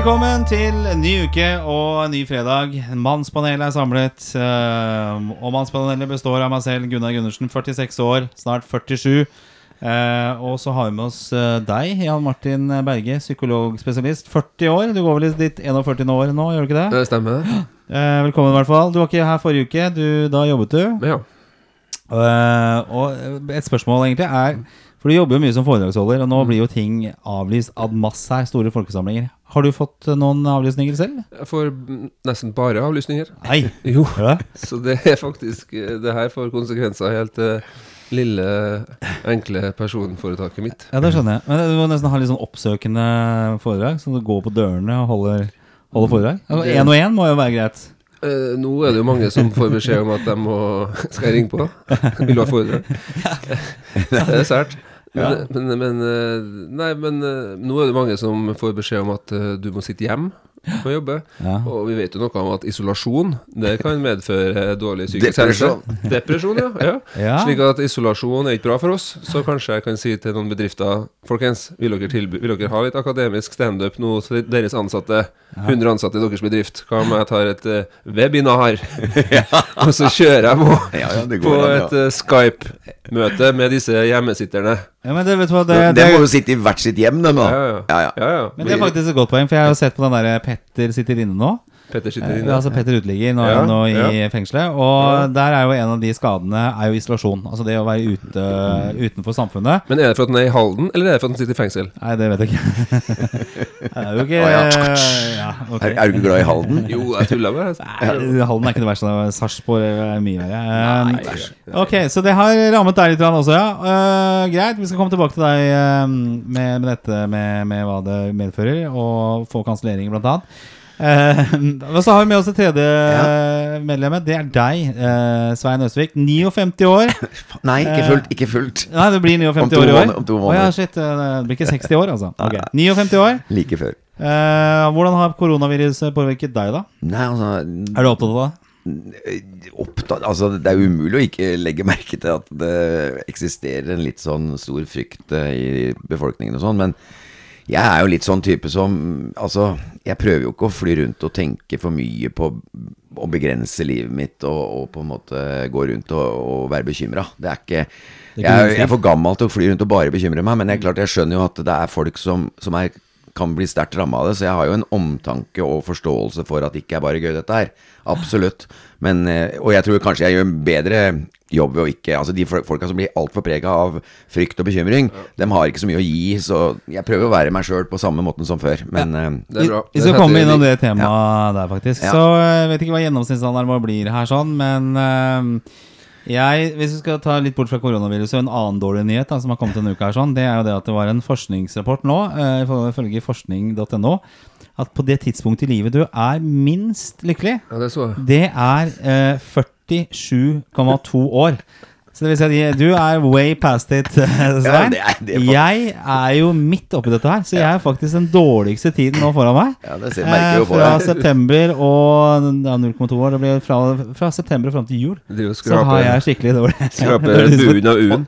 Velkommen til en ny uke og en ny fredag. Mannspanelet er samlet. eh, Og mannspanelet består av meg selv, Gunnar Gundersen, 46 år, snart 47. Eh, og så har vi med oss eh, deg, Jan Martin Berge, psykologspesialist. 40 år. Du går vel i ditt 41. år nå, gjør du ikke det? Det stemmer. Velkommen, i hvert fall. Du var ikke her forrige uke. Du, da jobbet du. Ja. Eh, og et spørsmål egentlig er For du jobber jo mye som foredragsholder, og nå blir jo ting avlyst ad masse her. Store folkesamlinger. Har du fått noen avlysninger selv? Jeg får nesten bare avlysninger. Nei. Jo. ja. Så det er faktisk Det her får konsekvenser helt til lille, enkle personforetaket mitt. Ja, det skjønner jeg. Men du må nesten ha litt sånn oppsøkende foredrag, så du går på dørene og holder, holder foredrag. Én og én må jo være greit. Eh, nå er det jo mange som får beskjed om at de må Skal jeg ringe på? Vil du ha foredrag? Det er sært. Men, men, men eh, Nei, men eh, nå er det mange som får beskjed om at du må sitte hjemme og jobbe. Ja. Og vi vet jo noe om at isolasjon Det kan medføre dårlig psykisk helse. Depresjon, ja. ja. Slik at isolasjon er ikke bra for oss. Så kanskje jeg kan si til noen bedrifter Folkens, vil dere, tilby, vil dere ha litt akademisk standup nå til deres ansatte? 100 ansatte i deres bedrift. Hva om jeg tar et uh, webinar? Og så kjører jeg på, Ja, ja, det på et uh, Skype-møte med disse hjemmesitterne. Ja, men det, vet du hva, det, det, det, må jo sitte i hvert sitt hjem, dem, da. Ja, ja. Ja, ja. Ja, ja. men det er faktisk et godt poeng, for jeg har jo sett på den der Petter sitter inne nå. Petter sitter Eh, inne. altså Petter uteligger nå, Ja, nå i ja. fengselet. Og der er jo en av de skadene er jo isolasjon. Altså det å være ute utenfor samfunnet. Men er det for at den er i Halden, eller er det for at den sitter i fengsel? Nei, det vet jeg ikke. det er jo ikke oh, ja. ja, ok. Er, er du ikke glad i Halden? Jo, jeg tulla med det. Nei, Halden er ikke det verste. Sarpsborg er mye verre. Um, ok, så det har rammet deg litt også, ja. Uh, greit, vi skal komme tilbake til deg um, med, med dette med, med hva det medfører, og få kanselleringer, blant annet. Uh, og så har vi med oss det tredje medlemmet. Det er deg, uh, Svein Østvik. 59 år. Nei, ikke fullt. Ikke fullt. Nei, det blir 59 år i år. om to Å ja, shit. uh, Det blir ikke 60 år, altså. Ok, 59 år. Like før. Uh, hvordan har koronaviruset påvirket deg, da? Nei, altså Er du opptatt av det? opptatt, altså Det er umulig å ikke legge merke til at det eksisterer en litt sånn stor frykt eh, i befolkningen og sånn, men jeg er jo litt sånn type som Altså, jeg prøver jo ikke å fly rundt og tenke for mye på å begrense livet mitt og, og på en måte gå rundt og, og være bekymra. Det er ikke jeg, jeg er for gammel til å fly rundt og bare bekymre meg, men jeg, klart, jeg skjønner jo at det er folk som, som er, kan bli sterkt ramma av det, så jeg har jo en omtanke og forståelse for at det ikke er bare gøy, dette her. Absolutt. Men, eh, og jeg tror kanskje jeg gjør en bedre jobb ved å ikke Altså de fol- folka som blir altfor prega av frykt og bekymring, dem har ikke så mye å gi, så jeg prøver å være meg sjøl på samme måten som før. Men eh, Det er bra. Vi skal komme innom det temaet der, faktisk. Ja. Så jeg vet ikke hva gjennomsnittsalderen vår blir her, sånn, men eh, jeg, hvis vi skal ta litt bort fra koronaviruset, en annen dårlig nyhet da, som har kommet denne uka, her, sånn, det er jo det at det var en forskningsrapport nå, eh, ifølge forskning.no, at på det tidspunktet i livet du er minst lykkelig, Ja, det så det er eh, 47,2 år. Så det vil si at du er way past it, Svein. det er- det er jeg er jo midt oppi dette her, så jeg er faktisk den dårligste tiden nå foran meg. Ja, det ser- merker jo Eh, på fra september og ja, 0,2 år. Det blir fra, fra september og fram til jul. Så har jeg skikkelig dårlig skraper buen av u-en.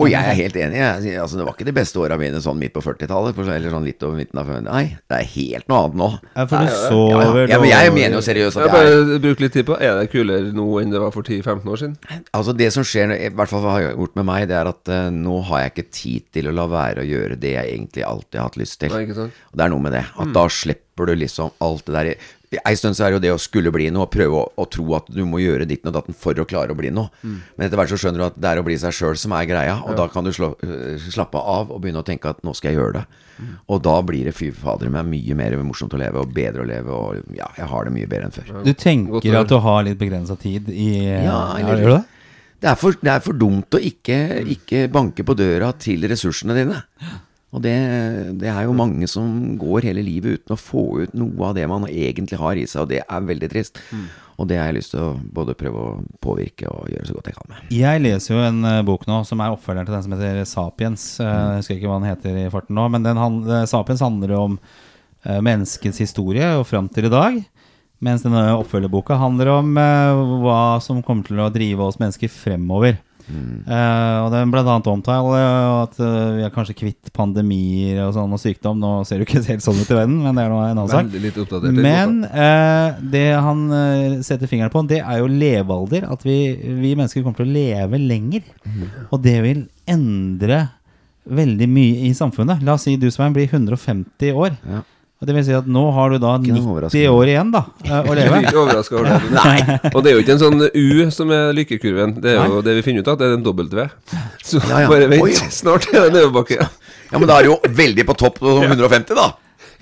Og jeg er helt enig. Jeg, altså, det var ikke de beste åra mine sånn midt på 40-tallet. Eller sånn litt over midten av 40 Nei, det er helt noe annet nå. Ja, for du Ja, sover ja, men jeg mener jo seriøst at jeg er bare bruk litt tid på Er det kulere nå enn det var for 10-15 år siden? Altså Det som skjer, i hvert fall har gjort med meg, det er at uh, nå har jeg ikke tid til å la være å gjøre det jeg egentlig alltid har hatt lyst til. Nei. Og Det er noe med det. At da slipper du liksom alt det der Ei stund så er det jo det å skulle bli noe, og prøve å, å tro at du må gjøre ditten og datten for å klare å bli noe. Men etter hvert så skjønner du at det er å bli seg sjøl som er greia, og da kan du slå, øh, slappe av og begynne å tenke at nå skal jeg gjøre det. Og da blir det fy fader meg mye mer morsomt å leve, og bedre å leve, og ja, jeg har det mye bedre enn før. Du tenker at du har litt begrensa tid i Ja, ja, eller- Gjør du det? Det er for, det er for dumt å ikke, ikke banke på døra til ressursene dine. Og det, det er jo mange som går hele livet uten å få ut noe av det man egentlig har i seg, og det er veldig trist. Og det har jeg lyst til å både prøve å påvirke og gjøre så godt jeg kan med. Jeg leser jo en eh, bok nå som er oppfølgeren til den som heter Sapiens. Eh, Jeg husker ikke hva den heter i farten nå, men den eh, Sapiens handler om eh, menneskets historie og fram til i dag. Mens denne oppfølgerboka handler om eh, hva som kommer til å drive oss mennesker fremover. Eh, og det er blant annet omtale og at eh, vi er kanskje kvitt pandemier og sånn og sykdom. Nå ser det jo ikke helt sånn ut i verden, men det er noe en annen sak. Men boka. eh, det han eh, setter fingeren på, det er jo levealder. At vi, vi mennesker kommer til å leve lenger. Og det vil endre veldig mye i samfunnet. La oss si du Svein blir 150 år. Ja. Og det vil si at nå har du da 90 år igjen da eh, å Jeg leve. ikke overraska over det. Nei. Og det er jo ikke en sånn U som er lykkekurven. Det er jo det vi finner ut av, det er en W. Så Ja, ja. bare vent. Oi. Snart er det nedoverbakke. Ja, men da er det jo veldig på topp på 150, da.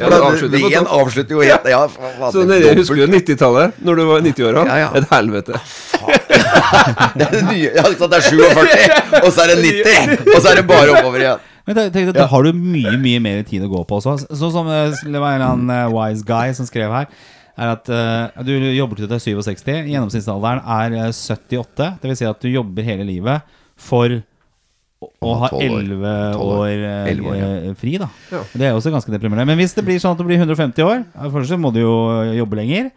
Ja, det avslutter på veien avslutter jo helt ja, fa- fa- Så dere husker du 90-tallet, når du var 90-åra? Ja, ja. Et helvete. Det er det nye. Ja, det er 47, og så er det 90, og så er det bare oppover igjen. Men tenk, Da har du mye mye mer tid å gå på også. Sånn som eh, det var en eller annen eh, wise guy som skrev her. Er at uh, Du jobber til du er 67. Gjennomsnittsalderen er eh, 78. Det vil si at du jobber hele livet for å, å ha 11 år, år. 11 år, ja. fri. da Ja. Det er også ganske deprimerende. Men hvis det blir sånn at du blir 150 år, først så må du jo jobbe lenger.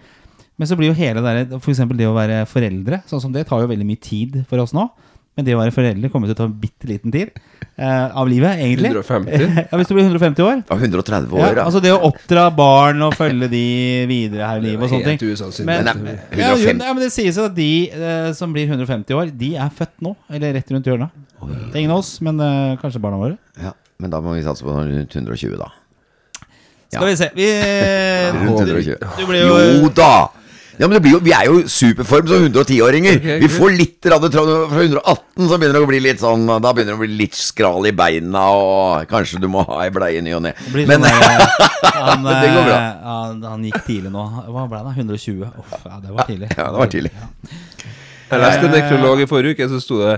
Men så blir jo hele det der, for eksempel det å være foreldre, sånn som det tar jo veldig mye tid for oss nå. Men det å være foreldre kommer til å ta en bitte liten tid eh, av livet, egentlig. 150? ja, Hvis du blir 150 år. Ja, 130 år, Ja, ja. altså det å oppdra barn og følge de videre her i livet og sånne ting. Men, Men ja, jo, ja, men det sies at de eh, som blir 150 år, de er født nå. Eller rett rundt hjørnet. Det er ingen av oss, men eh, kanskje barna våre. ja. Men da må vi satse på rundt 120, da. Skal vi se vi, Rundt 120. Du blir jo Jo da! Ja, men det blir jo, Vi er jo superform som 110-åringer. Okay, Vi får litt rann, fra 118, så begynner det å bli litt sånn Da begynner det å bli litt skral i beina, og kanskje du må ha ei bleie i ny og ne. Men sånn eh, han, det går bra. eh, Han, han gikk tidlig nå. Hva ble det? 120? Uff, ja, det var tidlig. Ja, det var tidlig. Jeg leste en nekrolog i forrige uke, så sto det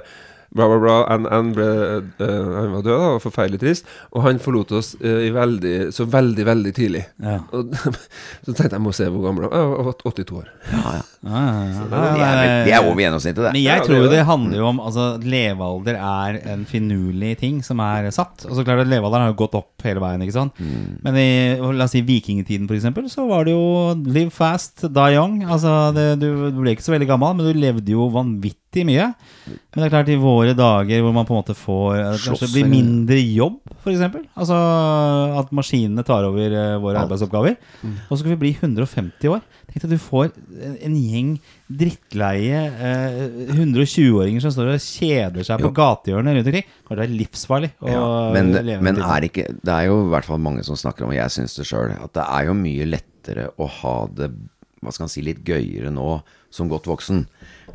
bla, bla, bla. Ann ble uh, Han var død, da, og forferdelig trist. Og han forlot oss uh, i veldig, så veldig, veldig tidlig. Ja. Og, så tenkte jeg, jeg må se hvor gammel han var. Jeg var 82 år. Ja, ja. Ja, ja, ja. Det er, det er over gjennomsnittet, det. Men jeg Ja, tror det det. handler jo om Altså Levealder er en finurlig ting som er satt. Og så klart at Levealderen har jo gått opp hele veien. ikke sant? Mm. Men i la oss si vikingtiden eksempel, så var det jo live fast, die young. Altså det, du, du ble ikke så veldig gammel, men du levde jo vanvittig mye. Men det er klart i våre dager hvor man på en måte får eh, Kanskje blir mindre jobb, f.eks. Altså at maskinene tar over eh, våre Alt. arbeidsoppgaver. Mm. Og så skal vi bli 150 år. Tenk at du får en, en gjeng drittleie eh, 120-åringer som står og kjeder seg på gatehjørnet rundt omkring. Kanskje det er livsfarlig å Ja, men, leve men er ikke Det er jo i hvert fall mange som snakker om, og jeg syns det sjøl, at det er jo mye lettere å ha det hva skal man si, litt gøyere nå som godt voksen.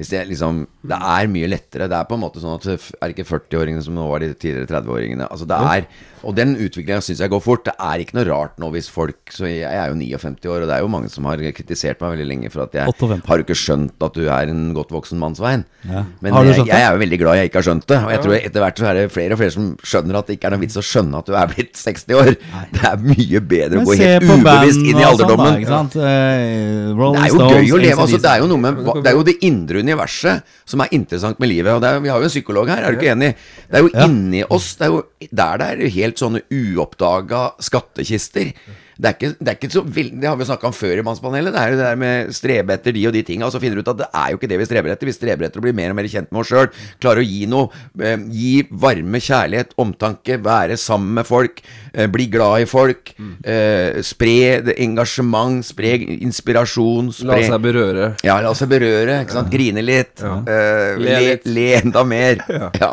Det liksom Det er mye lettere. Det er på en måte sånn at Er ikke 40-åringene som nå var de tidligere 30-åringene? Altså det er Og den utviklinga syns jeg går fort. Det er ikke noe rart nå hvis folk Så jeg er jo 59 år, og det er jo mange som har kritisert meg veldig lenge for at jeg 58. har jo ikke skjønt at du er en godt voksen mann, Svein. Ja. Men jeg, jeg er jo veldig glad jeg ikke har skjønt det. Og jeg tror etter hvert så er det flere og flere som skjønner at det ikke er noe vits å skjønne at du er blitt 60 år. Det er mye bedre å gå helt ubevisst inn i alderdommen. ikke sant? Eh, Det er jo gøy å leve. Altså, det er jo noe med hva- Det er jo det indre universet som er interessant med livet. Og det er, vi har jo en psykolog her, er du ikke enig? Det er jo Ja. inni oss. Det er jo der det er helt sånne uoppdaga skattkister. Det er, ikke, det er ikke så veldig Det har vi snakka om før i Mannspanelet. Det er jo det der med strebe etter de og de tinga. Og så finner du ut at det er jo ikke det vi streber etter. Vi streber etter å bli mer og mer kjent med oss sjøl. Klare å gi noe. Eh, gi varme, kjærlighet, omtanke. Være sammen med folk. Eh, bli glad i folk. Eh, spre engasjement. Spre inspirasjon. La seg berøre. ja, la seg berøre. ikke sant? Grine litt. eh, Le le, litt. le enda mer. ja.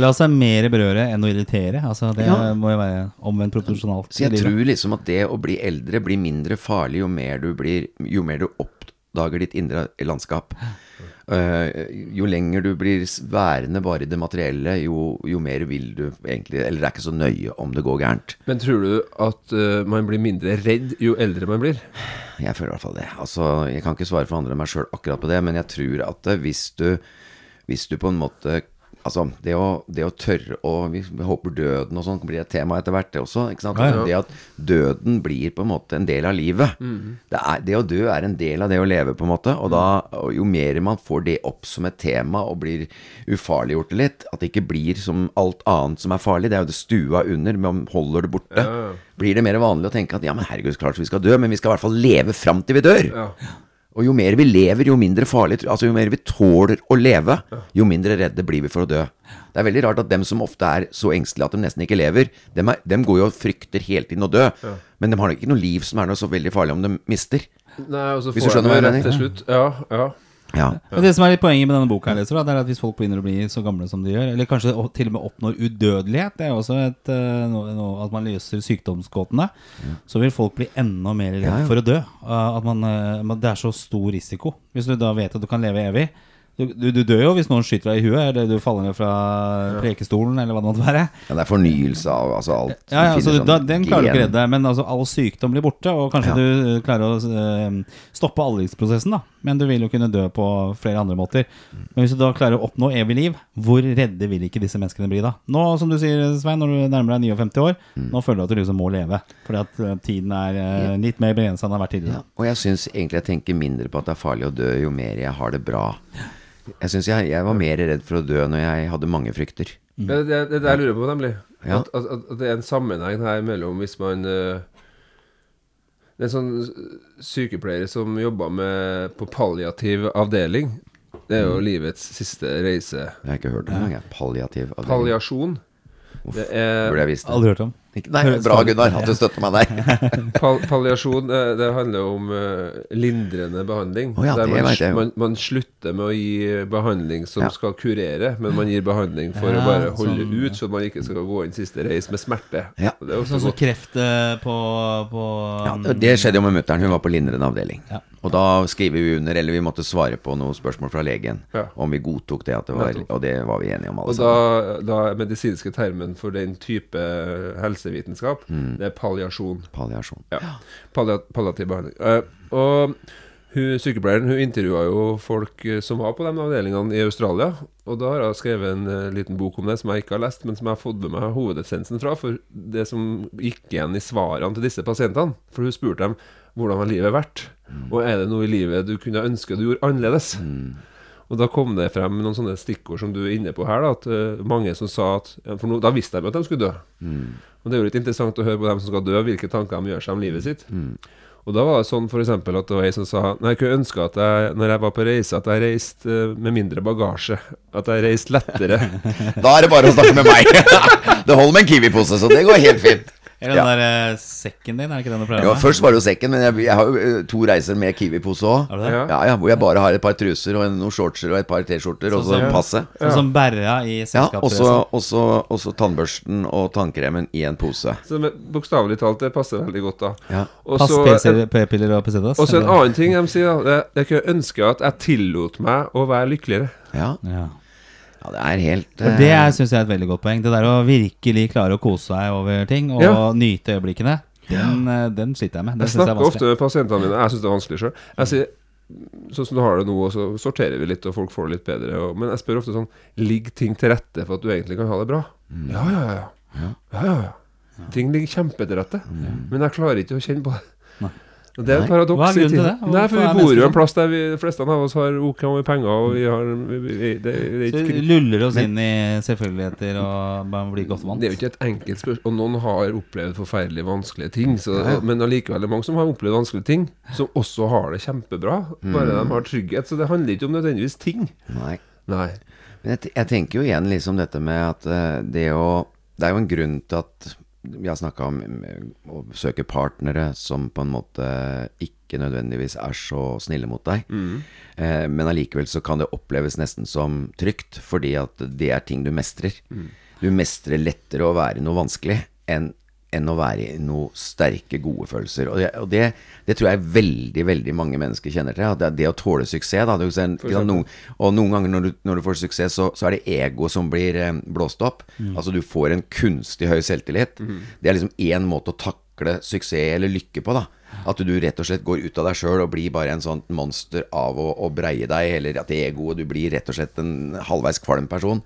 La seg mer berøre enn å irritere. Altså, det Ja. må jo være omvendt proporsjonalt. Så jeg tror liksom at det å bli eldre blir mindre farlig jo mer du blir Jo mer du oppdager ditt indre landskap. Uh, jo lenger du blir værende bare i det materielle, jo, jo mer vil du egentlig Eller det er ikke så nøye om det går gærent. Men tror du at uh, man blir mindre redd jo eldre man blir? Jeg føler i hvert fall det. Altså, jeg kan ikke svare for andre enn meg sjøl akkurat på det, men jeg tror at eh, hvis du, hvis du på en måte Altså, det å, det å tørre å Vi håper døden og sånn blir et tema etter hvert, det også. ikke sant? Ja, ja. Det at døden blir på en måte en del av livet. Det, er, det å dø er en del av det å leve, på en måte. Og da, og jo mer man får det opp som et tema og blir ufarliggjort litt, at det ikke blir som alt annet som er farlig, det er jo det stua under, man holder det borte. Blir det mer vanlig å tenke at ja, men herregud, klart vi skal dø, men vi skal i hvert fall leve fram til vi dør. Ja. Og jo mer vi lever, jo mindre farlig Altså jo mer vi tåler å leve, jo mindre redde blir vi for å dø. Det er veldig rart at dem som ofte er så engstelige at de nesten ikke lever, dem, er, dem går jo og frykter hele tiden å dø. Men de har nok ikke noe liv som er noe så veldig farlig om de mister. Nei, og så Hvis du får skjønner hva jeg mener. til slutt. Ja, ja. Ja. Det som er litt poenget med denne boka, her, leser, da, det er at hvis folk begynner å bli så gamle som de gjør, eller kanskje til og med oppnår udødelighet, det er også et, eh, noe, noe, at man løser sykdomsgåtene, så vil folk bli enda mer redd Ja, ja. for å dø. Uh, At man, eh, det er så stor risiko. Hvis du da vet at du kan leve evig. Du, du, du dør jo hvis noen skyter deg i huet, eller du faller ned fra prekestolen, eller hva det måtte være. ja, det er fornyelse av altså alt. Ja, ja, altså, sånn da, Den klarer du ikke redde, men altså, all sykdom blir borte. Og kanskje Ja. du eh, klarer å eh, stoppe aldringsprosessen, da. Men du vil jo kunne dø på flere andre måter. Men hvis du da klarer å oppnå evig liv, hvor redde vil ikke disse menneskene bli da? Nå, som du sier, Svein, når du nærmer deg 59 år, Mm. nå føler du at du liksom må leve. Fordi at eh, tiden er eh, litt mer begrensa enn den har vært Ja, tidligere. og jeg syns egentlig jeg tenker mindre på at det er farlig å dø jo mer jeg har det bra. Jeg syns jeg, jeg var mer redd for å dø når jeg hadde mange frykter. Det er det, det, det jeg lurer på, nemlig. Ja. At, at, at det er en sammenheng her mellom hvis man er en sånn sykepleier som jobber med på palliativ avdeling. Det er jo livets siste reise. Jeg har ikke hørt om engang. Palliativ avdeling. Palliasjon. Det er Burde jeg visst det. Aldri hørt om. Nei, bra Gunnar at du støtter meg der. Pal palliasjon eh, det handler om eh, lindrende behandling. Oh, ja, der man, jo. man, man slutter med å gi behandling som Ja. skal kurere, men man gir behandling for Ja, å bare holde sånn, ut, så man ikke skal gå inn siste reis med smerte. Ja. Det er også Sånn som kreft eh, på, på Ja, det skjedde jo med mutter'n. Hun var på lindrende avdeling. Ja. Og da skriver vi under, eller vi måtte svare på noen spørsmål fra legen. Ja. Om vi godtok det, at det var, og det var vi enige om alle Og da, da er medisinske termen for den type helsevitenskap, Mm. det er palliasjon. Palliasjon. Ja. Pallia palliativ behandling. Uh, og hun, sykepleieren hun intervjua jo folk eh, som var på de avdelingene i Australia. Og da har jeg skrevet en eh, liten bok om det som jeg ikke har lest, men som jeg har fått med meg hovedessensen fra. For det som gikk igjen i svarene til disse pasientene For hun spurte dem hvordan har livet vært, og er det noe i livet du kunne ønske du gjorde annerledes? Og da kom det frem noen sånne stikkord som du er inne på her. Da, at mange som sa at For no, da visste de at de skulle dø. Og det er jo litt interessant å høre på dem som skal dø, hvilke tanker de gjør seg om livet sitt. Og da var det sånn eksempel at det var ei som sa Nei, jeg kunne ønske at jeg, når jeg var på reise, at jeg reiste eh, med mindre bagasje. At jeg reiste lettere. Da er det bare å snakke med meg! det holder med en Kiwi-pose, så det går helt fint. Eller Ja. den der eh, sekken din, er det ikke den du pleier Ja, med? først var det jo sekken, men jeg, jeg har jo eh, to reiser med Kiwi-pose òg. Har du det? Ja. Ja, hvor jeg bare har et par truser og en- noen shortser og et par T-skjorter, og så Sånn som- passet. Sånn som Berra i Ja, selskapet. og så- og så- og så tannbørsten og tannkremen i en pose. Så med- bokstavelig talt, det passer veldig godt da. Ja. Og Pass så PC p-piller og Pesetas. og så en eller? annen ting de sier, da. Det, jeg kunne ønske at jeg tillot meg å være lykkeligere. Ja, Ja. Ja det er helt Og det syns jeg er et veldig godt poeng. Det der å virkelig klare å kose seg over ting og Ja. nyte øyeblikkene, den, eh, den sliter jeg med. Den Jeg snakker jeg ofte med pasientene mine. Jeg syns det er vanskelig sjøl. Jeg sier Sånn som du har det nå, og så sorterer vi litt, og folk får det litt bedre. Og, men jeg spør ofte sånn Ligger ting til rette for at du egentlig kan ha det bra? Ja, ja, ja. ja, ja, ja. Ting ligger kjempe til rette. Men jeg klarer ikke å kjenne på det. Nei. Og det er et paradoks. Hva er grunnen til det? Nei, for er vi bor jo en plass der vi, de fleste av oss har ok med penger, og vi har vi, vi, det, det, er Så ikke, vi luller oss inn i selvfølgeligheter og bare blir godt vant. det er jo ikke et enkelt spørsmål. Og noen har opplevd forferdelig vanskelige ting. Så, Ja. Men allikevel er det mange som har opplevd vanskelige ting, som også har det kjempebra. Bare de har trygghet. Så det handler ikke om nødvendigvis ting. Nei. Nei. Men jeg, jeg tenker jo igjen liksom dette med at eh, det å Det er jo en grunn til at vi har snakka om eh, å søke partnere som på en måte ikke nødvendigvis er så snille mot deg. Eh, men allikevel så kan det oppleves nesten som trygt, fordi at det er ting du mestrer. Du mestrer lettere å være noe vanskelig enn enn å være i noen sterke, gode følelser. Og det, og det, det tror jeg veldig veldig mange mennesker kjenner til. At det, det å tåle suksess da, ser, noen, Og noen ganger når du, når du får suksess, så, så er det ego som blir eh, blåst opp. Altså du får en kunstig høy selvtillit. Det er liksom én måte å takle suksess eller lykke på. da At du rett og slett går ut av deg sjøl og blir bare en sånn monster av å, å breie deg, eller at egoet Du blir rett og slett en halvveis kvalm person.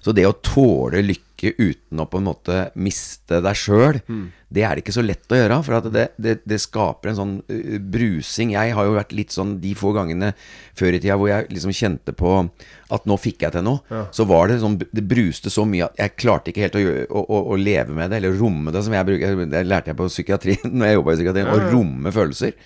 Så det å tåle lykke uten å på en måte miste deg sjøl, det er det ikke så lett å gjøre. For at det, det, det skaper en sånn uh, brusing. Jeg har jo vært litt sånn de få gangene før i tida hvor jeg liksom kjente på at nå fikk jeg til noe. Så var det sånn Det bruste så mye at jeg klarte ikke helt å, å, å, å leve med det, eller romme det, som jeg bruker. Det lærte jeg på psykiatri når jeg jobba i psykiatrien. Å romme følelser.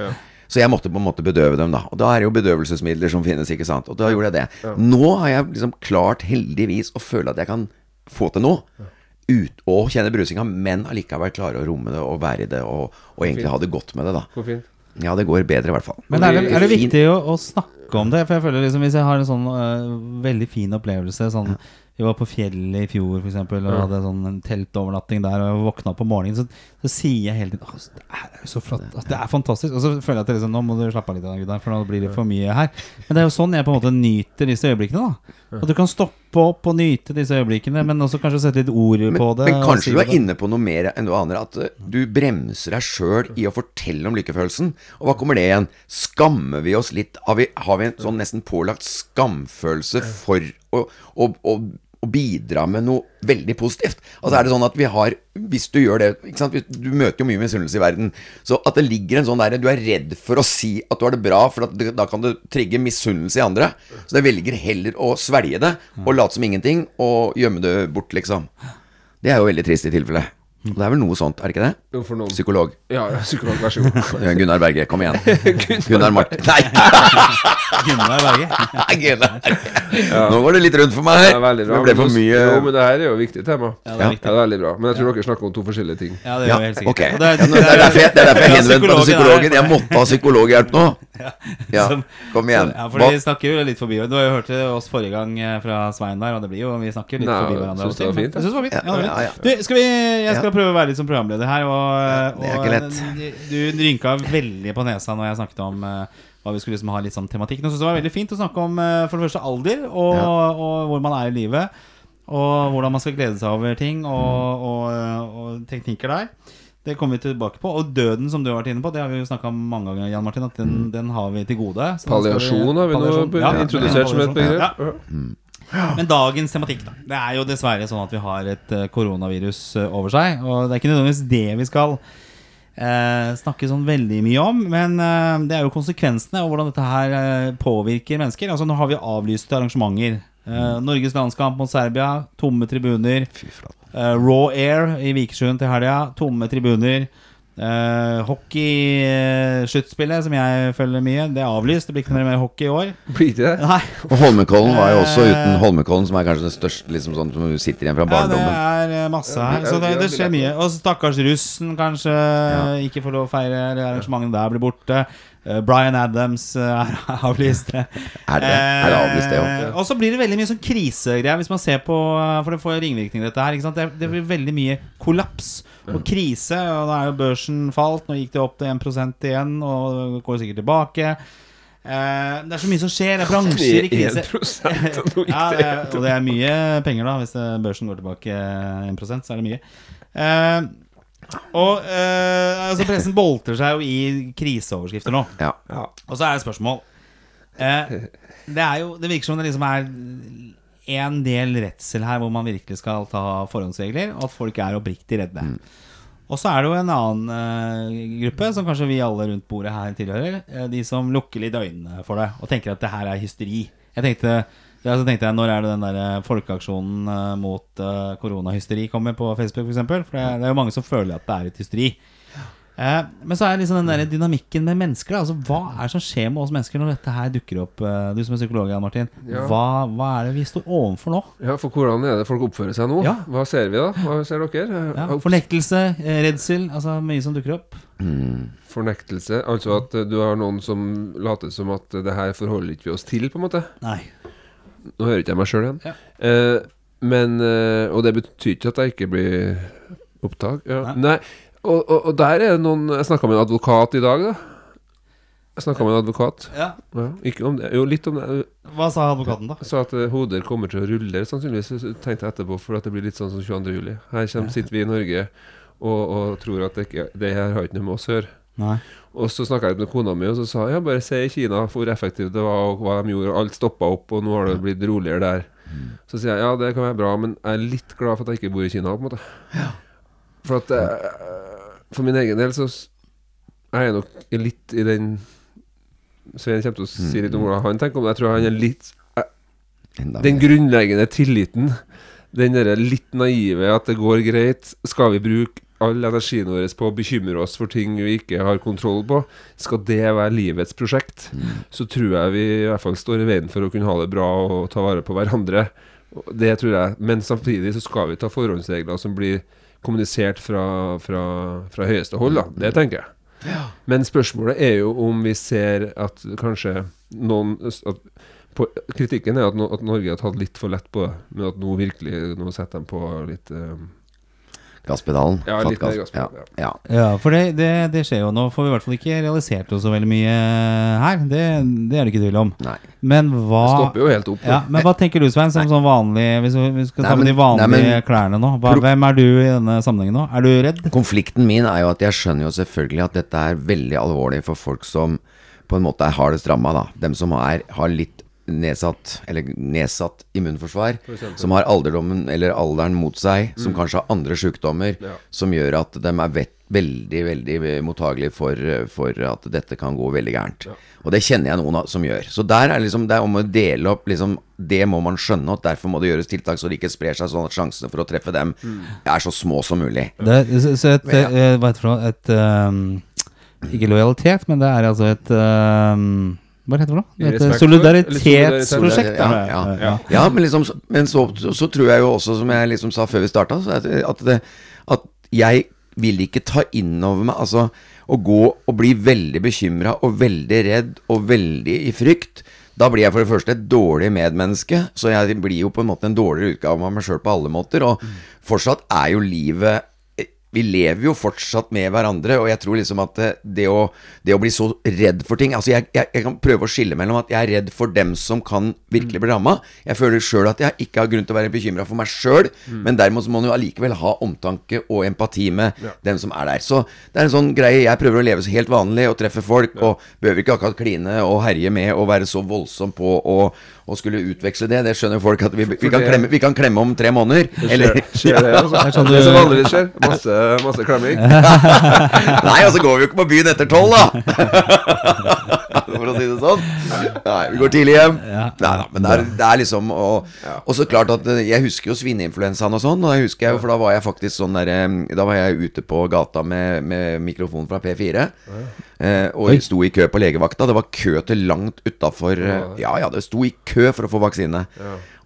Så jeg måtte på en måte bedøve dem, da. Og da er det jo bedøvelsesmidler som finnes, ikke sant. Og da gjorde jeg det. Nå har jeg liksom klart, heldigvis, å føle at jeg kan få til noe. Ut og kjenne brusinga, men allikevel klare å romme det og være i det, og, og egentlig ha det godt med det, da. Hvor fint. Ja, det går bedre, i hvert fall. Men er det, er det viktig å, å snakke om det? For jeg føler liksom Hvis jeg har en sånn uh, veldig fin opplevelse sånn, Vi var på fjellet i fjor for eksempel, og hadde sånn en teltovernatting der, og jeg våkna opp om morgenen, så, så sier jeg hele tiden «Åh, Det er er jo så flott. altså, Det er fantastisk. Og så føler jeg at det liksom, nå må du slappe av litt, for nå blir det for mye her. Men det er jo sånn jeg på en måte nyter disse øyeblikkene. da At du kan stoppe opp og nyte disse øyeblikkene, men også kanskje sette litt ord Men, på det. men kanskje si du er inne på noe mer enn du aner. At eh, du bremser deg sjøl i å fortelle om lykkefølelsen. Og hva kommer det igjen? Skammer vi oss litt? Har vi, har vi en sånn nesten pålagt skamfølelse for å, å, å, å bidra med noe veldig positivt? Altså er det sånn at vi har Hvis du gjør det? Hvis- Du møter jo mye misunnelse i verden. Så at det ligger en sånn der Du er redd for å si at du har det bra, for at det, da kan det trigge misunnelse i andre. Så jeg velger heller å svelge det og late som ingenting og gjemme det bort, liksom. Det er jo veldig trist i tilfelle. Og det er vel noe sånt, er det ikke det? Jo, for noen Psykolog. Ja, psykolog, vær så god. Gunnar Berge, kom igjen. Gunnar Martin Nei! Gunnar Berge. Gunnar. Nå går det litt rundt for meg her. Det. Det ble for mye Jo, men det her er jo et viktig tema. Ja, det er viktig. Ja, det er veldig bra. Men jeg tror dere snakker om to forskjellige ting. Ja, det er jo helt sikkert. okay. Ja, Det er derfor jeg, det er derfor jeg henvendte meg til psykologen Jeg måtte ha psykologhjelp nå. Ja, kom igjen. Ja, for Vi snakker jo litt forbi Du har jo hørt oss forrige gang eh, fra Svein der, og det blir jo Vi snakker litt Nei, forbi jeg hverandre. synes det var fint, Jeg synes det var fint. Ja, Ja, ja. Du, skal vi, jeg skal prøve å være litt som programleder her. Og, Det er ikke lett. Du, du rynka veldig på nesa når jeg snakket om eh, hva vi skulle liksom ha litt sånn tematikk. Nå synes det var veldig fint å snakke om eh, for det første alder, og, og hvor man er i livet. Og hvordan man skal glede seg over ting, og, og, og teknikker der. Det kommer vi tilbake på. Og døden, som du har vært inne på, det har vi jo snakka om mange ganger, Jan Martin. At den, den har vi til gode. Så Palliasjon har vi nå Ja, introdusert som et begrep. Ja. Men dagens tematikk, da. Det er jo dessverre sånn at vi har et eh, koronavirus eh, over seg. Og det er ikke nødvendigvis det vi skal eh, snakke sånn veldig mye om. Men eh, det er jo konsekvensene og hvordan dette her eh, påvirker mennesker. Altså Nå har vi avlyste arrangementer. Eh, Norges landskamp mot Serbia, tomme tribuner. Fy. Eh, Raw Air i Vikersund til helga, tomme tribuner. Uh, Hockeysluttspillet, som jeg følger mye, det er avlyst. Det blir ikke noe mer hockey i år. Blir det? Nei, Og Holmenkollen var jo også Eh. uten Holmenkollen, som er kanskje det største liksom sånn som sitter igjen fra Ja, det er eh, masse her. Så det, det skjer mye. Og stakkars russen kanskje ikke får lov å feire, eller arrangementene der blir borte. Eh, Bryan Adams eh, er avlyst. Er det det? Er det avlyst, det også? Eh, Og så blir det veldig mye sånn krisegreier, hvis man ser på For det får ringvirkninger, dette her. Ikke sant? Det, blir veldig mye kollaps og krise. Og da er jo børsen falt. Nå gikk det opp til 1 igjen, og går sikkert tilbake. Det er så mye som skjer. Det er bransjer i krise. 1 og nå gikk Ja, det og det er mye penger, da. Hvis børsen går tilbake 1% så er det mye. Og eh, altså Pressen boltrer seg jo i kriseoverskrifter nå. Ja. Ja. Og så er det et spørsmål. Eh, det er jo Det virker som det liksom er en del redsel her hvor man virkelig skal ta forhåndsregler, og at folk er oppriktig redde. Og så er det jo en annen eh, gruppe, som kanskje vi alle rundt bordet her tilhører. eh, de som lukker litt øynene for det og tenker at det her er hysteri. Jeg tenkte, ja, så tenkte jeg, Når er det den der eh, folkeaksjonen eh, mot uh, koronahysteri kommer på Facebook, For, eksempel? for det, er- det er jo mange som føler at det er et hysteri. Eh, men så er liksom den der dynamikken med mennesker. Da. Altså, hva er det som skjer med oss mennesker når dette her dukker opp? Uh, du som er psykolog, Jan Martin. Ja. Hva, hva er det vi står overfor nå? Ja, for hvordan er det folk oppfører seg nå? Ja. Hva ser vi da? Hva ser dere? Ja, fornektelse, redsel, altså mye som dukker opp. Fornektelse. Altså at du har noen som later som at det her forholder ikke vi oss til, på en måte. Nei. Nå hører ikke jeg meg sjøl igjen. Ja. Eh, men eh, Og det betyr ikke at jeg ikke blir opptak. Ja. Nei. Og, og, og der er det noen Jeg snakka med en advokat i dag, da. Jeg snakka med en advokat. Ja. Ja, ikke om det. Jo, litt om det. Hva sa advokaten, da? Sa at eh, hoder kommer til å rulle, sannsynligvis. Tenkte jeg etterpå, for at det blir litt sånn som 22. juli. Her kommer, sitter vi i Norge og, og tror at det, ikke, det her har ikke noe med oss å gjøre. Nei. Og så snakka jeg med kona mi, og så sa jeg ja, bare se i Kina hvor effektivt det var, og hva de gjorde. Alt stoppa opp, og nå har det blitt roligere der. Så sier jeg ja, det kan være bra, men jeg er litt glad for at jeg ikke bor i Kina, på en måte. For at eh, For min egen del så jeg er nok litt i den Svein kommer til å si litt om hvordan han tenker om det. Jeg tror han er litt Enda Den grunnleggende tilliten, den derre litt naive at det går greit, skal vi bruke all energien vår på å bekymre oss for ting vi ikke har kontroll på, skal det være livets prosjekt, så tror jeg vi i hvert fall står i veien for å kunne ha det bra og ta vare på hverandre. Det tror jeg. Men samtidig så skal vi ta forhåndsregler som blir kommunisert fra, fra, fra høyeste hold, da. Det tenker jeg. Men spørsmålet er jo om vi ser at kanskje noen at på, Kritikken er at, no, at Norge har tatt litt for lett på det, men at nå virkelig Nå setter de på litt eh, Gasspedalen. Ja, litt mer gass. gasspedal, Ja, ja. Ja, for det, det, det skjer jo. Nå får vi i hvert fall ikke realisert oss så veldig mye her. Det, det er det ikke tvil om. Nei. Men hva Det stopper jo helt opp. ja, Men hva tenker du, Svein, som sånn vanlig Hvis vi vi skal ta med de vanlige nei, men- klærne nå. Hva, hvem er du i denne sammenhengen nå? Er du redd? Konflikten min er jo at jeg skjønner jo selvfølgelig at dette er veldig alvorlig for folk som på en måte er hardest ramma, da. Dem som er, har litt nedsatt, eller nedsatt immunforsvar. Som har alderdommen eller alderen mot seg. Som kanskje har andre sykdommer. Ja. Som gjør at de er vet, veldig, veldig mottagelige for, for at dette kan gå veldig gærent. Og det kjenner jeg noen som gjør. Så der er liksom, det er om å dele opp liksom, Det må man skjønne, og derfor må det gjøres tiltak så det ikke sprer seg sånn at sjansene for å treffe dem er så små som mulig. Det, så så et, eh, heter det for noe? Et um, Ikke lojalitet, men det er altså et ehm, Hva heter det for noe? Et solidaritetsprosjekt. Ja, ja. Ja. Ja, men, liksom, men så, så tror jeg jo også, som jeg liksom sa før vi starta, at, at jeg vil ikke ta inn over meg Altså å gå og bli veldig bekymra og veldig redd og veldig i frykt. Da blir jeg for det første et dårlig medmenneske, så jeg blir jo på en måte en dårligere utgave av meg sjøl på alle måter. Og fortsatt er jo livet vi lever jo fortsatt med hverandre, og jeg tror liksom at det, det, å, det å bli så redd for ting Altså, jeg, jeg, jeg kan prøve å skille mellom at jeg er redd for dem som kan virkelig bli ramma. Jeg føler sjøl at jeg ikke har grunn til å være bekymra for meg sjøl, men dermed så må man jo allikevel ha omtanke og empati med dem som er der. Så det er en sånn greie jeg prøver å leve så helt vanlig og treffe folk, og behøver ikke akkurat kline og herje med og være så voldsom på å å skulle utveksle det. Det skjønner folk at vi, vi, kan, klemme, vi kan klemme om tre måneder Eller Skjer det, altså. Det er sånn Det som vanligvis skjer. Masse, masse klemming. Nei, og så går vi jo ikke på byen etter tolv, da! For å si det sånn. Nei, vi går tidlig hjem. Ja. Nei da, men det er, det er liksom Og, og så klart at eh, jeg husker jo svineinfluensaen og sånn, og det husker jeg jo, for da var jeg faktisk sånn der eh, Da var jeg ute på gata med, med mikrofon fra P4. Og og sto i kø på legevakta. Det var kø til langt utafor Ja ja, det sto i kø for å få vaksine.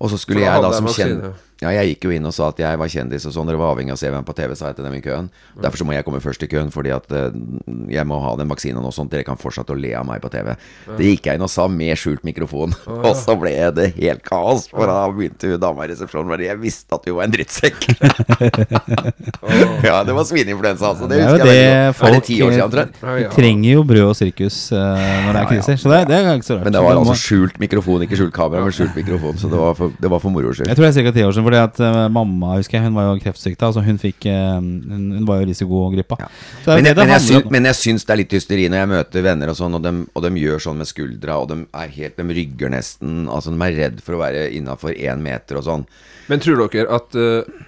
Og så skulle jeg da som jeg kjent ja, jeg gikk jo inn og sa at jeg var kjendis og sånn. Dere var avhengig av å se hvem på TV, sa jeg til dem i køen. Derfor så må jeg komme først i køen, fordi at eh, jeg må ha den vaksinen og sånt. Dere kan fortsette å le av meg på TV. Det gikk jeg inn og sa med skjult mikrofon. Og så ble det helt kaos. For da begynte hun dama i resepsjonen bare Jeg visste at du var en drittsekk. ja, det var svineinfluensa, altså. Det Det er husker det jeg det veldig godt. Er folk det ti år siden, tror jeg? Vi trenger jo brød og sirkus uh, når det er Ja, ja. kriser. Så det, det er ikke så rart. Men det var altså skjult mikrofon, ikke skjult kamera, men skjult mikrofon. Så det var for, det var for moro skyld. Jeg tror det er ca. ti år siden, fordi at uh, mamma husker jeg, hun var jo kreftsyk Altså hun fikk eh, Hun, hun var jo risikogrippa. Ja. Men jeg, men, jeg syns, men jeg syns det er litt hysteri når jeg møter venner og sånn, og de, og de gjør sånn med skuldra, og de er helt De rygger nesten. Altså, de er redd for å være innafor én meter og sånn. Men tror dere at eh,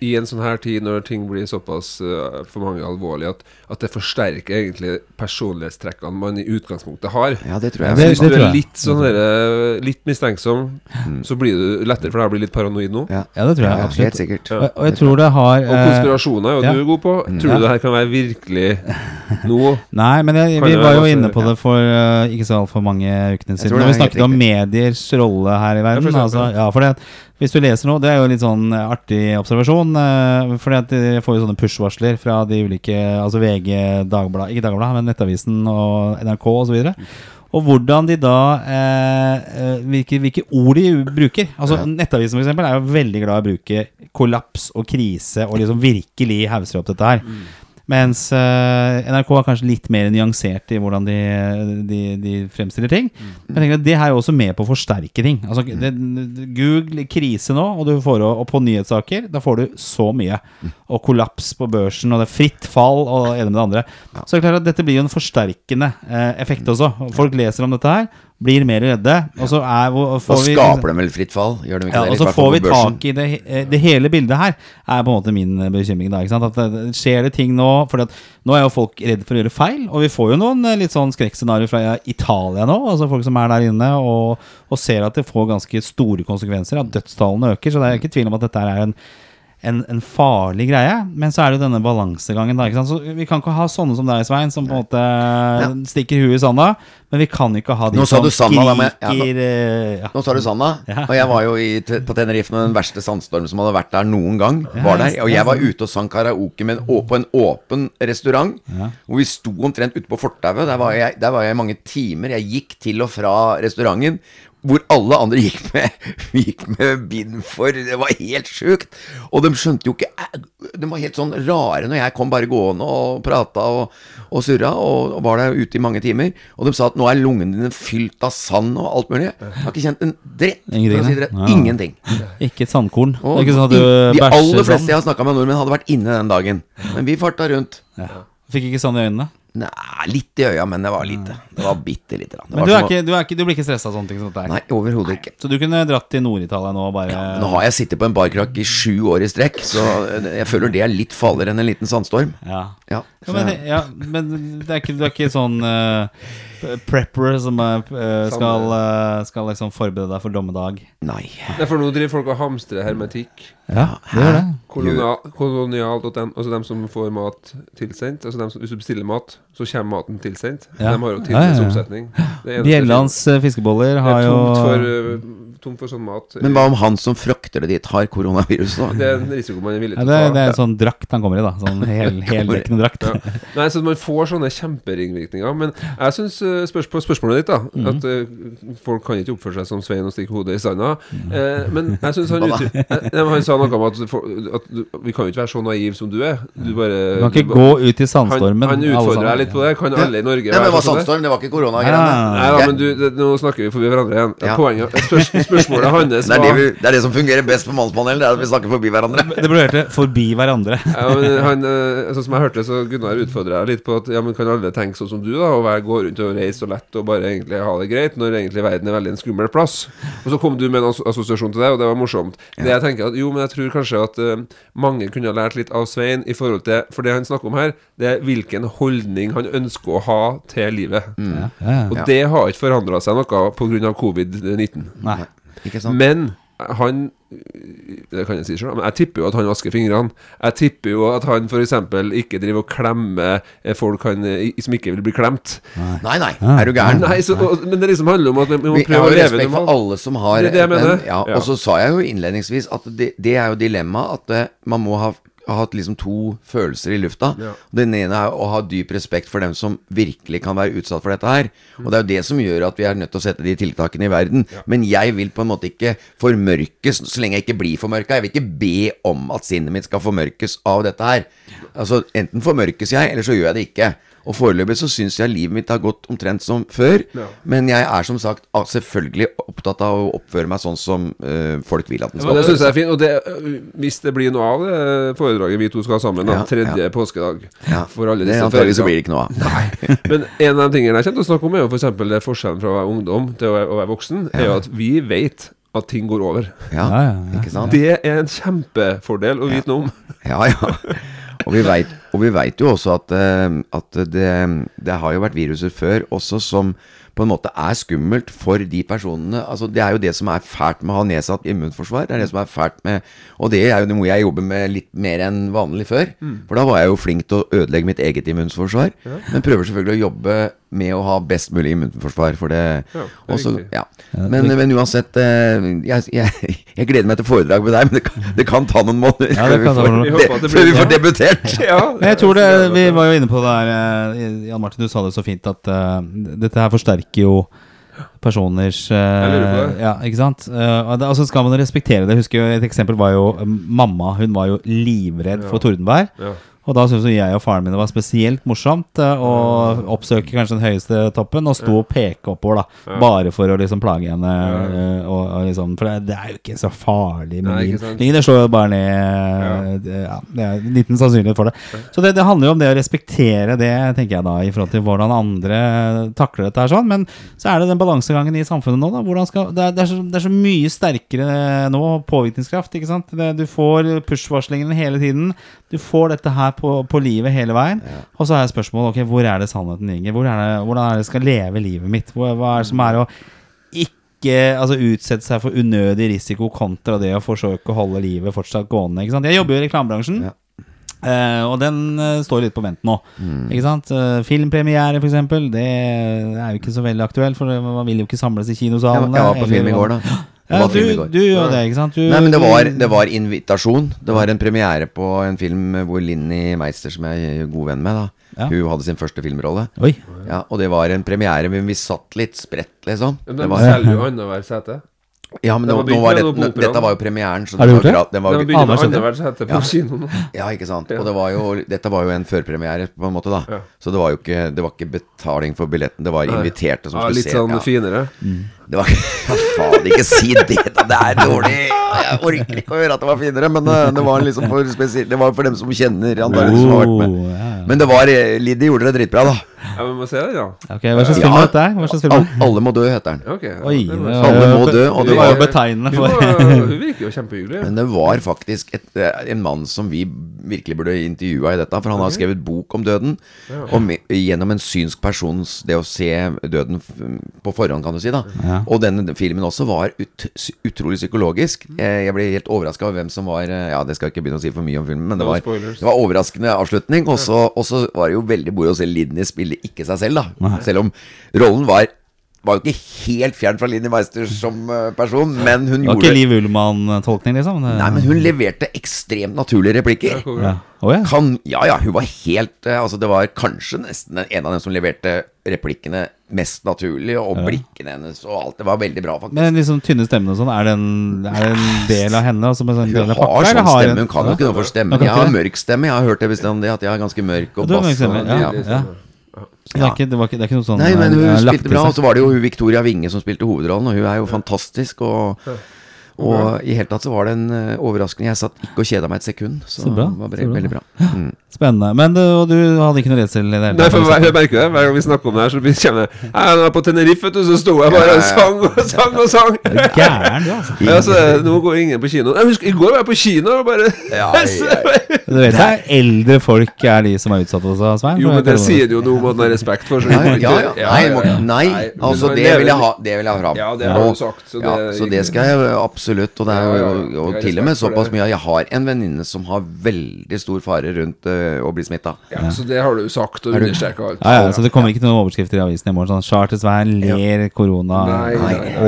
i en sånn her tid, når ting blir såpass uh, for mange alvorlig, at, at det forsterker egentlig personlighetstrekkene man i utgangspunktet har? Ja, det tror jeg. det- Hvis du er litt sånn der, Litt mistenksom, så blir du lettere for deg å bli litt paranoid nå. ja. Ja, det tror jeg Ja, absolutt. helt sikkert. Og, og jeg tror det har Og eh, konspirasjoner er jo ja. du god på. Tror Ja. du det her kan være virkelig nå? Nei, men jeg, vi var jo inne på det for uh, ikke så altfor mange ukene siden. Når vi er snakket om mediers rolle her i verden. Ja, for altså, ja, for det, hvis du leser noe, det er jo litt sånn eh, artig observasjon. For jeg får jo sånne push-varsler fra de ulike Altså VG, Dagbladet Ikke Dagbladet, men Nettavisen og NRK osv. Og, og hvordan de da eh, eh, hvilke, hvilke ord de bruker. Altså Nettavisen for eksempel er jo veldig glad i å bruke kollaps og krise og liksom virkelig hauser opp dette her. Mens uh, NRK er kanskje litt mer nyansert i hvordan de, de, de fremstiller ting. Men jeg tenker at det er jo også med på å forsterke ting. Altså, det, Google krise nå, og, du får, og på nyhetssaker, da får du så mye. Og kollaps på børsen, og det er fritt fall, og det ene med det andre. Så det er klart at dette blir jo en forsterkende eh, effekt også. Folk leser om dette her, blir mer redde, og så er og, Da får vi skaper de vel fritt fall? Gjør de ikke ja, det? og så får vi tak i det, eh, det hele bildet her, er på en måte min eh, bekymring. Da, ikke sant? At det, skjer det ting nå For nå er jo folk redde for å gjøre feil, og vi får jo noen eh, litt sånn skrekkscenarioer fra Italia nå. Altså folk som er der inne og, og ser at det får ganske store konsekvenser, at dødstallene øker. Så det er ikke tvil om at dette er en en, en farlig greie. Men så er det jo denne balansegangen. Da, ikke sant? Så vi kan ikke ha sånne som deg, Svein, som på en måte stikker huet i sanda. Men vi kan ikke ha de Nå som da, men- ja, nå- eh, ja. Nå sa du sanda, Ja. og jeg var jo i, på Tenerife med den verste sandstormen som hadde vært der noen gang. Var der, og jeg var ute og sang karaoke med en, på en åpen restaurant. Hvor vi sto omtrent ute på fortauet. Der, var jeg- der var jeg i mange timer. Jeg gikk til og fra restauranten. Hvor alle andre gikk med, gikk med bind for. Det var helt sjukt. Og de skjønte jo ikke De var helt sånn rare når jeg kom bare gående og prata og, og surra og, og var der ute i mange timer. Og de sa at nå er lungene dine fylt av sand og alt mulig. Jeg har ikke kjent en dritt. Ingenting, si dritt. Ja. Ingenting. Ikke et sandkorn. Og ikke sånn de aller fleste sånn. jeg har snakka med nordmenn, hadde vært inne den dagen. Men vi farta rundt. Ja. Fikk ikke sand i øynene. Nei, litt i øya, men det var lite. Det var bitte lite. grann. Men du, er ikke, du, er ikke, du blir ikke stressa av sånne ting som dette er Nei, overhodet ikke. Så du kunne dratt til Nord-Italia nå og bare Nå har jeg sittet på en barkrakk i sju år i strekk, så jeg føler det er litt farligere enn en liten sandstorm. Ja. Ja, Ja, men, ja, men det er ikke, du er ikke sånn uh, prepper som eh, skal, uh, skal liksom forberede deg for dommedag? Nei. Det er for nå driver folk og hamstrer hermetikk. Ja, det gjør det. Kolonial, kolonialt og dem, altså dem som får mat tilsendt. Altså dem som, hvis du bestiller mat, så kommer maten tilsendt. Ja. De har jo Ja, Det eneste Bjellands eh, fiskeboller Det er tomt for, tomt for sånn mat. Men hva om han som frakter det dit, har koronavirus, da? Det er en risiko man er villig til å ta. det er en sånn drakt han kommer i, da. Sånn hel, heldekkende drakt. Ja. Nei, så Man får sånne kjemperingvirkninger. Men jeg syns spørs på spørsmålet ditt, da Mhm. at uh, folk kan ikke oppføre seg som Svein og stikke hodet i sanda. Uh, men jeg synes han, eh, men han sa noe om at, for, at du, vi kan jo ikke være så naiv som du er. Du bare Du kan ikke gå ut i sandstormen. Han, han utfordrer deg litt på det. Kan alle i Norge Ja, men det var sånn det? sandstorm, det var ikke Ja. koronagreiene. Nei da, men du, det, nå snakker vi forbi hverandre igjen. Ja. Poenget, spørs, Spørsmålet hans Det er det, vi, det er det som fungerer best på Mannspanelet, det er at vi snakker forbi hverandre. Det ble hørt det, 'forbi hverandre'. ja, men han, eh, Sånn som jeg hørte, så Gunnar utfordra litt på at Ja, men kan alle tenke sånn som du, da? Og være, gå rundt og reise så lett og bare egentlig ha det greit, når egentlig verden er veldig en skummel plass? Og så kom du med en asso- assosiasjon til det, og det var morsomt. Det jeg tenker at Jo, men jeg tror kanskje at uh, mange kunne ha lært litt av Svein i forhold til For det han snakker om her, det er hvilken holdning han ønsker å ha til livet. Ja, ja. Og det har ikke forandra seg noe pga. covid-19. Nei. Ikke sant? Men han Det kan jeg si selv, men jeg tipper jo at han vasker fingrene. Jeg tipper jo at han f.eks. ikke driver og klemmer eh, folk han, eh, som ikke vil bli klemt. Nei, nei, er du gæren? Nei, så, Men det liksom handler om at vi må Vi, jeg prøve har å leve respekt for alle som har Det er det jeg men- ja, Ja. Og så sa jeg jo innledningsvis at det, det er jo dilemmaet at eh, man må ha, ha hatt liksom to følelser i lufta. Ja. Den ene er å ha dyp respekt for dem som virkelig kan være utsatt for dette her. Og det er jo det som gjør at vi er nødt til å sette de tiltakene i verden. Men jeg vil på en måte ikke formørkes så lenge jeg ikke blir formørka. Jeg vil ikke be om at sinnet mitt skal formørkes av dette her. Altså Enten formørkes jeg, eller så gjør jeg det ikke. Og foreløpig så syns jeg livet mitt har gått omtrent som før. Ja. Men jeg er som sagt selvfølgelig opptatt av å oppføre meg sånn som uh, folk vil at den Ja, skal det syns jeg er fint. Og det, øh, hvis det blir noe av det foredraget vi to skal ha sammen, da, Ja, tredje ja. påskedag Ja, for alle det disse antageligvis så blir det ikke noe av. Men en av de tingene jeg kommer til å snakke om, er jo f.eks. det forskjellen fra å være ungdom til å være, å være voksen. Er jo at vi vet at ting går over. Ja, Ja, ja, ja. ikke sant? Det er en kjempefordel å vite noe om. Ja, ja. Og vi vet, og vi vet jo også at, eh, at det, det har jo vært viruser før også som på en måte er skummelt for de personene. Altså Det er jo det som er fælt med å ha nedsatt immunforsvar. Det er det som er fælt med Og det er jo noe jeg jobber med litt mer enn vanlig før. For da var jeg jo flink til å ødelegge mitt eget immunforsvar. Men prøver selvfølgelig å jobbe med å ha best mulig immunforsvar for det. Ja, det Også, ja. Men, men uansett eh, jeg, jeg, jeg gleder meg til foredrag med deg, men det kan, det kan ta noen måneder Ja, det før, vi får, det før vi får debutert. Ja, Men jeg tror det, Vi var jo inne på det her eh, Jan Martin, du sa det så fint at uh, dette her forsterker jo personers uh, Jeg lurer på det. Ja, ikke sant? Uh, det, altså skal man respektere det. Jeg husker jo Et eksempel var jo mamma. Hun var jo livredd for tordenvær. Ja. Og da syntes jeg og faren min det var spesielt morsomt eh, å oppsøke kanskje den høyeste toppen og stå og peke oppover, da. Bare for å liksom plage henne. Eh, og, og liksom, for det, det er jo ikke så farlig med min. Det slår jo bare ned eh, ja, Det er en liten sannsynlighet for det. Så det, det handler jo om det å respektere det, tenker jeg da, i forhold til hvordan andre takler dette her sånn. Men så er det den balansegangen i samfunnet nå, da. Skal, det, er, det, er så, det er så mye sterkere nå, påvirkningskraft, ikke sant. Det, du får push-varslingene hele tiden. Du får dette her på, på livet hele veien. Og så er spørsmålet ok, hvor er det sannheten ligger? Hvor er det, hvordan er det jeg skal leve livet mitt? Hvor, hva er det som er å ikke altså, utsette seg for unødig risiko kontra det å forsøke å holde livet fortsatt gående. Ikke sant? Jeg jobber jo i reklamebransjen. Ja. Uh, og den uh, står litt på vent nå. Ikke sant? Uh, filmpremiere, f.eks. Det er jo ikke så veldig aktuelt, for man vil jo ikke samles i Jeg, kinosalene. var- jeg var på film i går, da. Ja, var du, du gjør det, ikke sant? Du, Nei, men det var, det var invitasjon. Det var en premiere på en film hvor Linni Meister, som jeg er god venn med, da Ja. hun hadde sin første filmrolle. Oi. Ja, Og det var en premiere, men vi satt litt spredt, liksom. Men den var, selger jo annethvert sete. ja, men det var, nå var det, dette var jo premieren. Så Har du var, gjort det? Den var, med Annethvert annethvert sete på Ja. kino. Ja, ikke sant. Og det var jo, dette var jo en førpremiere, på en måte, da. Ja. Så det var jo ikke, det var ikke betaling for billetten, det var inviterte som Ja, skulle litt se. sånn ja. finere. Det var Ja, faen, ikke si det, da! Det er dårlig! Jeg orker ikke å høre at det var finere, men eh, det var liksom for spesielt Det var for dem som kjenner antakelig som har vært med. Oh, ja, ja. Men det var eh, Liddy gjorde det dritbra, da. Ja, vi må se det, ja. Ok, Hva slags film er heter det? Hva slags film Al det? alle må dø, heter den. Okay, ja, Oi, det var- Alle må dø, og det var jo betegnende for hun virker jo kjempehyggelig. Men det var faktisk et, en mann som vi virkelig burde intervjua i dette. For han har skrevet bok om døden. Og med, gjennom en synsk persons Det å se døden på forhånd, kan du si. da Ja. Og denne filmen også var ut, utrolig psykologisk. Jeg, jeg ble helt overraska over hvem som var eh, Ja, det skal jeg ikke begynne å si for mye om filmen, men det var, det var overraskende avslutning. Og så var det jo veldig moro å se Lidney spille ikke seg selv, da. Selv om rollen var var jo ikke helt fjern fra Linni Meister som eh, person, men hun gjorde Det var ikke Liv Ullmann-tolkning, liksom? Det- Nei, men hun leverte ekstremt naturlige replikker. ja. Ja. Kan, ja, ja, hun var helt eh, Altså, det var kanskje nesten en av dem som leverte replikkene mest naturlig, og blikkene hennes og alt. Det var veldig bra, faktisk. Men liksom tynne stemmen og sånn, er det en, del av henne? Altså, med sånn hun har pakker, sånn har stemme, hun kan jo ikke noe for stemmen. Jeg har mørk stemme, jeg har hørt det bestandig, at jeg er ganske mørk og har bass. stemme, ja. ja. Ja. Så Det, er ikke, det, var ikke, det er ikke noe sånn Nei, men hun eh, spilte bra, og så var det jo Victoria Winge som spilte hovedrollen, og hun er jo fantastisk. Og, og i hele tatt så var det en eh, overraskende Jeg satt ikke og kjeda meg et sekund, så, Så bra, det var så bra. veldig bra. Mm. Spennende. Men du, og du hadde ikke noe redsel i det hele Nei, for tatt? jeg, jeg merker det. Hver gang vi snakker om det her, så blir- kommer det jeg var på Tenerife, vet du, så sto jeg bare og ja, ja. sang og sang og sang. Er Gæren, du, altså. Ja, så, nå går ingen på kino. Jeg husker, I går var jeg på kino og bare Ja, ja, Du vet det er eldre folk er de som er utsatt også, Svein? Jo, men det sier jo noe om at man har respekt for. Så Ja, ja, ja. Nei, nei, altså det vil jeg ha Det vil jeg ha fram. Ja, det har du sagt. Så det, ja, så det skal jeg absolutt. Og det er jo og til og med såpass mye. At jeg har en venninne som har veldig stor fare rundt øh, å bli smitta. Ja, så det har du sagt og Er understreka alt. Ja, ja, så det kommer ikke noen overskrifter i avisen i morgen sånn Charter-Svein ler korona.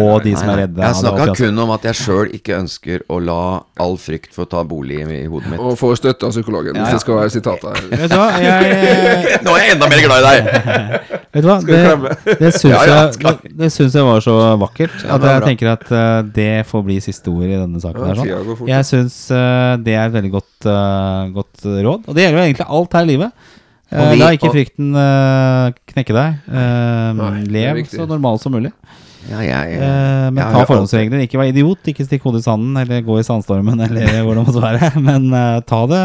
Og de som er redde. Jeg snakka kun om at jeg sjøl ikke ønsker å la all frykt få ta bolig i, hodet mitt. Og få støtte av psykologen, hvis det skal være sitatet her. Vet du hva, jeg, Nå er jeg enda mer glad i deg! vet du hva? Det, det syns Ja, ja, jeg, jeg var så vakkert at jeg tenker at eh, det får bli siste ord i denne saken. Ja, her, sånn. Jeg syns uh, det er et veldig godt, uh, godt råd. Og det gjelder jo egentlig alt her i livet. Uh, vi- La ikke frykten knekke deg. Nei, lev så normalt som mulig. Ja, ja, Eh, men ta forholdsregler. Ikke vær idiot, ikke stikk hodet i sanden eller gå i sandstormen eller hvor det måtte være. Men ta det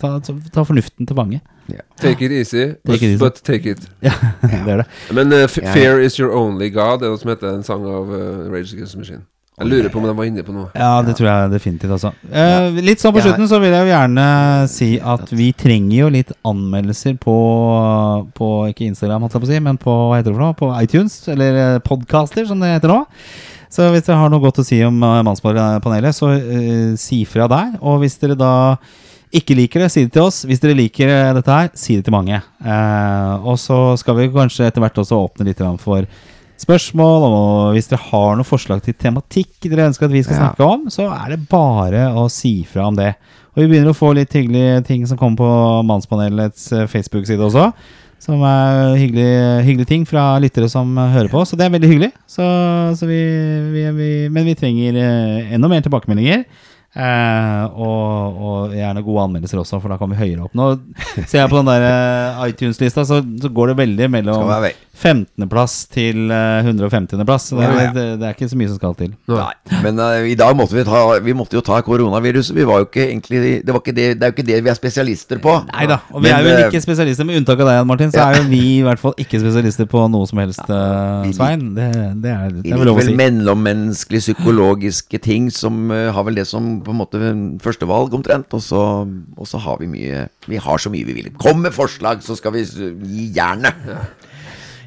ta, ta, fornuften til fange. Take it easy, but Take it easy. but take it. Ja, det er det. Men uh, f Ja, ja. Fear Is Your Only God, det er noe som heter en sang av uh, Rage Against Machine. Jeg lurer på om de var inne på noe. Ja, det tror jeg definitivt, altså. Eh, litt sånn på slutten så vil jeg jo gjerne si at vi trenger jo litt anmeldelser på, på ikke Instagram, holdt jeg på å si, men på hva heter det for noe? På iTunes, eller eh, podcaster, som det heter nå. Så hvis dere har noe godt å si om uh, Mannspanelet, så eh, si fra der. Og hvis dere da ikke liker det, si det til oss. Hvis dere liker dette her, si det til mange. Eh, og så skal vi kanskje etter hvert også åpne litt for spørsmål. Og hvis dere har noen forslag til tematikk dere ønsker at vi skal snakke om, så er det bare å si fra om det. Og vi begynner å få litt hyggelige ting som kommer på Mannspanelets eh, Facebook-side også. Som er hyggelige, hyggelige ting fra lyttere som hører på. Så det er veldig hyggelig. Så, så vi, vi, vi, men vi trenger eh, enda mer tilbakemeldinger. Eh, og, og gjerne gode anmeldelser også, for da kommer vi høyere opp. Nå ser jeg på den der eh, iTunes-lista, så, så går det veldig mellom. 15.-plass til eh, 150.-plass. Det, Ja, ja. er- det, det er ikke så mye som skal til. Nei. Men uh, i dag måtte vi ta Vi måtte jo ta koronaviruset. Vi var jo ikke egentlig Det, var ikke det, det er jo ikke det vi er spesialister på. Nei da. Og vi Men, er jo eh, ikke spesialister, med unntak av deg, Jan Martin. Så Ja. er jo vi i hvert fall ikke spesialister på noe som helst, uh, Svein. Det, det, er, det er vel lov å si. mellommenneskelige, psykologiske ting som uh, har vel det som på en måte førstevalg, omtrent. Og så, og så har vi mye Vi har så mye vi vil. Kom med forslag, så skal vi gi jernet.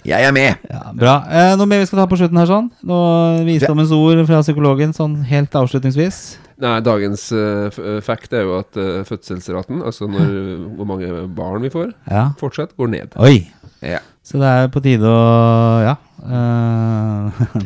Jeg er med! Ja, bra. Eh, noe mer vi skal ta på slutten her? sånn? Noe Visdommens ord fra psykologen sånn helt avslutningsvis? Nei, dagens uh, fact er jo at uh, fødselsraten, altså når, hvor mange barn vi får, ja. fortsatt går ned. Oi! Ja. Så det er på tide å Ja. Uh,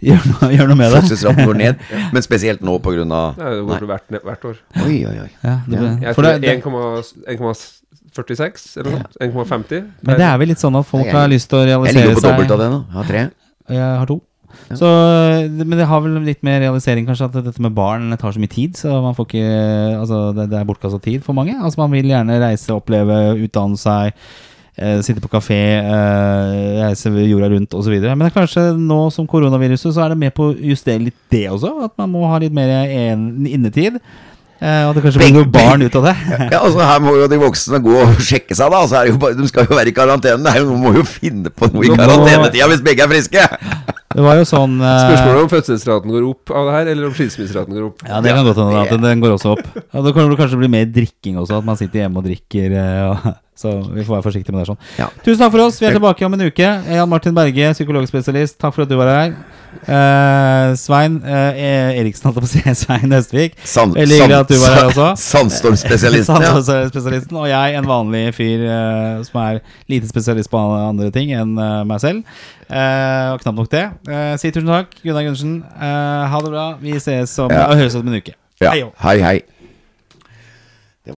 Gjør noe, gjør noe, med det. Fødselsraten går ned, men spesielt nå pga. Det går hvert, hvert år. Oi, oi, oi. Ja, det, ja. Jeg tror 1,6 46, eller noe sånt. 1,50. Men det er vel litt sånn at folk har lyst til å realisere seg Jeg ligger på dobbelt av det nå. Jeg har tre. Jeg har to. Ja. Så, men det har vel litt mer realisering kanskje at dette med barn tar så mye tid. Så man får ikke, altså det, det er bortkasta tid for mange. Altså Man vil gjerne reise, oppleve, utdanne seg, eh, sitte på kafé, eh, reise jorda rundt osv. Men det er kanskje nå som koronaviruset, så er det med på å justere litt det også. At man må ha litt mer innetid. Eh, og det kanskje blir noe barn ut av det. Ja, altså Her må jo de voksne gå og sjekke seg, da. Altså, er jo bare, de skal jo være i karantene. Det er jo- må jo finne på noe i karantenetida hvis begge er friske! Det var jo sånn eh, Spørsmålet om fødselsraten går opp av det her, eller om skilsmisseraten går opp. Ja, det kan godt hende at den, den går også opp. Ja, Da kan det kanskje bli mer drikking også, at man sitter hjemme og drikker. eh, Og, så vi får være forsiktige med det. sånn Ja. Tusen takk for oss. Vi er tilbake om en uke. Jan Martin Berge, psykologspesialist. Takk for at du var her. Uh, Svein uh, Eriksen, holdt jeg på å si. Svein Østvik. Sand- Veldig hyggelig at du var her også. Sandstormspesialisten, ja. Og jeg, en vanlig fyr uh, som er lite spesialist på andre ting enn meg selv. Og knapt nok det. Si tusen takk, Gunnar Gundersen. Ha det bra. Vi ses om Ja. og høres om en uke. ja. Hei. Hei, hei.